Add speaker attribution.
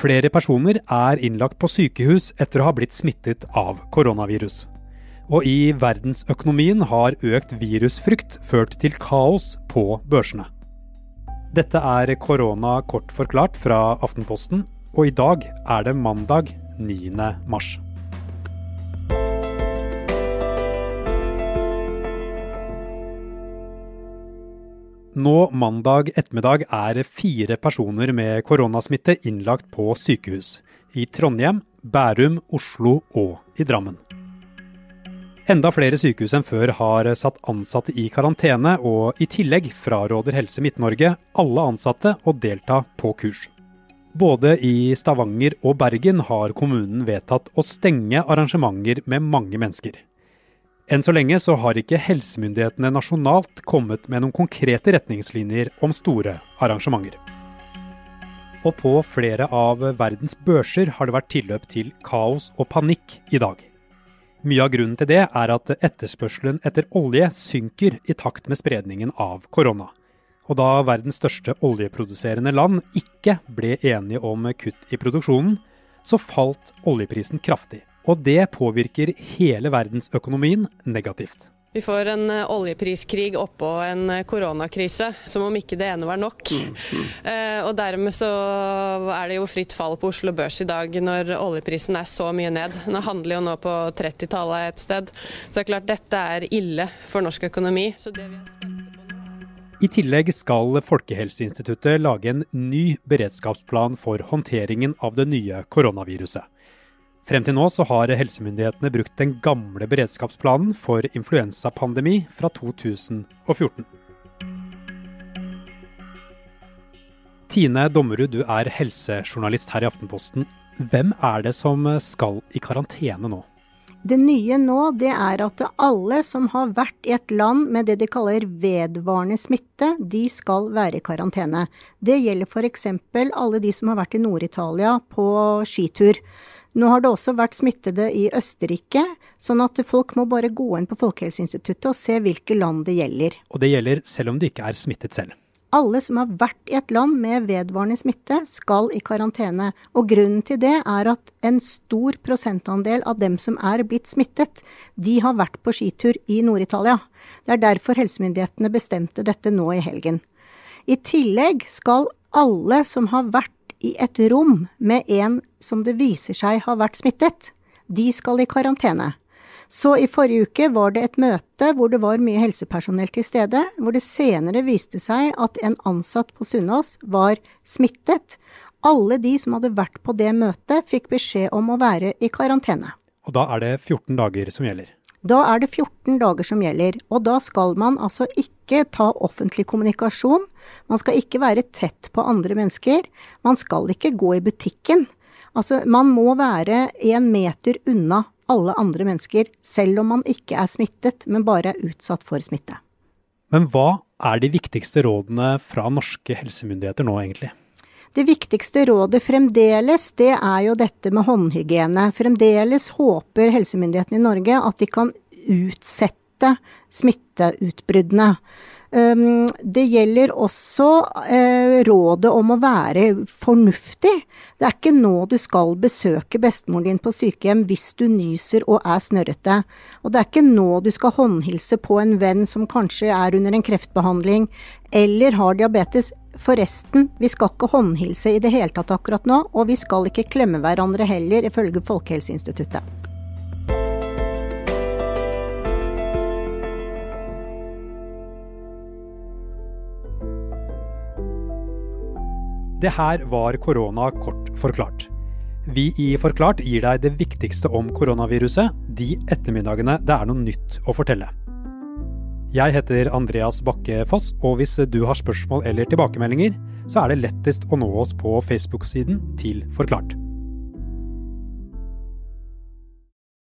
Speaker 1: Flere personer er innlagt på sykehus etter å ha blitt smittet av koronavirus. Og i verdensøkonomien har økt virusfrykt ført til kaos på børsene. Dette er korona kort forklart fra Aftenposten, og i dag er det mandag 9. mars. Nå mandag ettermiddag er fire personer med koronasmitte innlagt på sykehus. I Trondheim, Bærum, Oslo og i Drammen. Enda flere sykehus enn før har satt ansatte i karantene, og i tillegg fraråder Helse Midt-Norge alle ansatte å delta på kurs. Både i Stavanger og Bergen har kommunen vedtatt å stenge arrangementer med mange mennesker. Enn så lenge så har ikke helsemyndighetene nasjonalt kommet med noen konkrete retningslinjer om store arrangementer. Og på flere av verdens børser har det vært tilløp til kaos og panikk i dag. Mye av grunnen til det er at etterspørselen etter olje synker i takt med spredningen av korona. Og da verdens største oljeproduserende land ikke ble enige om kutt i produksjonen, så falt oljeprisen kraftig. Og det påvirker hele verdensøkonomien negativt.
Speaker 2: Vi får en eh, oljepriskrig oppå en eh, koronakrise, som om ikke det ene var nok. Mm, mm. Eh, og dermed så er det jo fritt fall på Oslo Børs i dag når oljeprisen er så mye ned. Den handler jo nå på 30-tallet et sted. Så det er klart dette er ille for norsk økonomi. Så det vi er på
Speaker 1: I tillegg skal Folkehelseinstituttet lage en ny beredskapsplan for håndteringen av det nye koronaviruset. Frem til nå så har helsemyndighetene brukt den gamle beredskapsplanen for influensapandemi fra 2014. Tine Dommerud, du er helsejournalist her i Aftenposten. Hvem er det som skal i karantene nå?
Speaker 3: Det nye nå det er at alle som har vært i et land med det de kaller vedvarende smitte, de skal være i karantene. Det gjelder f.eks. alle de som har vært i Nord-Italia på skitur. Nå har det også vært smittede i Østerrike, sånn at folk må bare gå inn på Folkehelseinstituttet og se hvilke land det gjelder.
Speaker 1: Og det gjelder selv om de ikke er smittet selv?
Speaker 3: Alle som har vært i et land med vedvarende smitte, skal i karantene. Og grunnen til det er at en stor prosentandel av dem som er blitt smittet, de har vært på skitur i Nord-Italia. Det er derfor helsemyndighetene bestemte dette nå i helgen. I tillegg skal alle som har vært i et rom med en som det viser seg har vært smittet. De skal i karantene. Så i forrige uke var det et møte hvor det var mye helsepersonell til stede, hvor det senere viste seg at en ansatt på Sunnaas var smittet. Alle de som hadde vært på det møtet, fikk beskjed om å være i karantene.
Speaker 1: Og da er det 14 dager som gjelder?
Speaker 3: Da er det 14 dager som gjelder, og da skal man altså ikke ta offentlig kommunikasjon. Man skal ikke være tett på andre mennesker. Man skal ikke gå i butikken. Altså, man må være en meter unna alle andre mennesker, selv om man ikke er smittet, men bare er utsatt for smitte.
Speaker 1: Men hva er de viktigste rådene fra norske helsemyndigheter nå, egentlig?
Speaker 3: Det viktigste rådet fremdeles, det er jo dette med håndhygiene. Fremdeles håper helsemyndighetene i Norge at de kan utsette smitteutbruddene. Det gjelder også uh, rådet om å være fornuftig. Det er ikke nå du skal besøke bestemoren din på sykehjem hvis du nyser og er snørrete. Og det er ikke nå du skal håndhilse på en venn som kanskje er under en kreftbehandling eller har diabetes. Forresten, vi skal ikke håndhilse i det hele tatt akkurat nå, og vi skal ikke klemme hverandre heller, ifølge Folkehelseinstituttet.
Speaker 1: Det her var korona kort forklart. Vi i Forklart gir deg det viktigste om koronaviruset de ettermiddagene det er noe nytt å fortelle. Jeg heter Andreas Bakke Foss, og hvis du har spørsmål eller tilbakemeldinger, så er det lettest å nå oss på Facebook-siden til Forklart.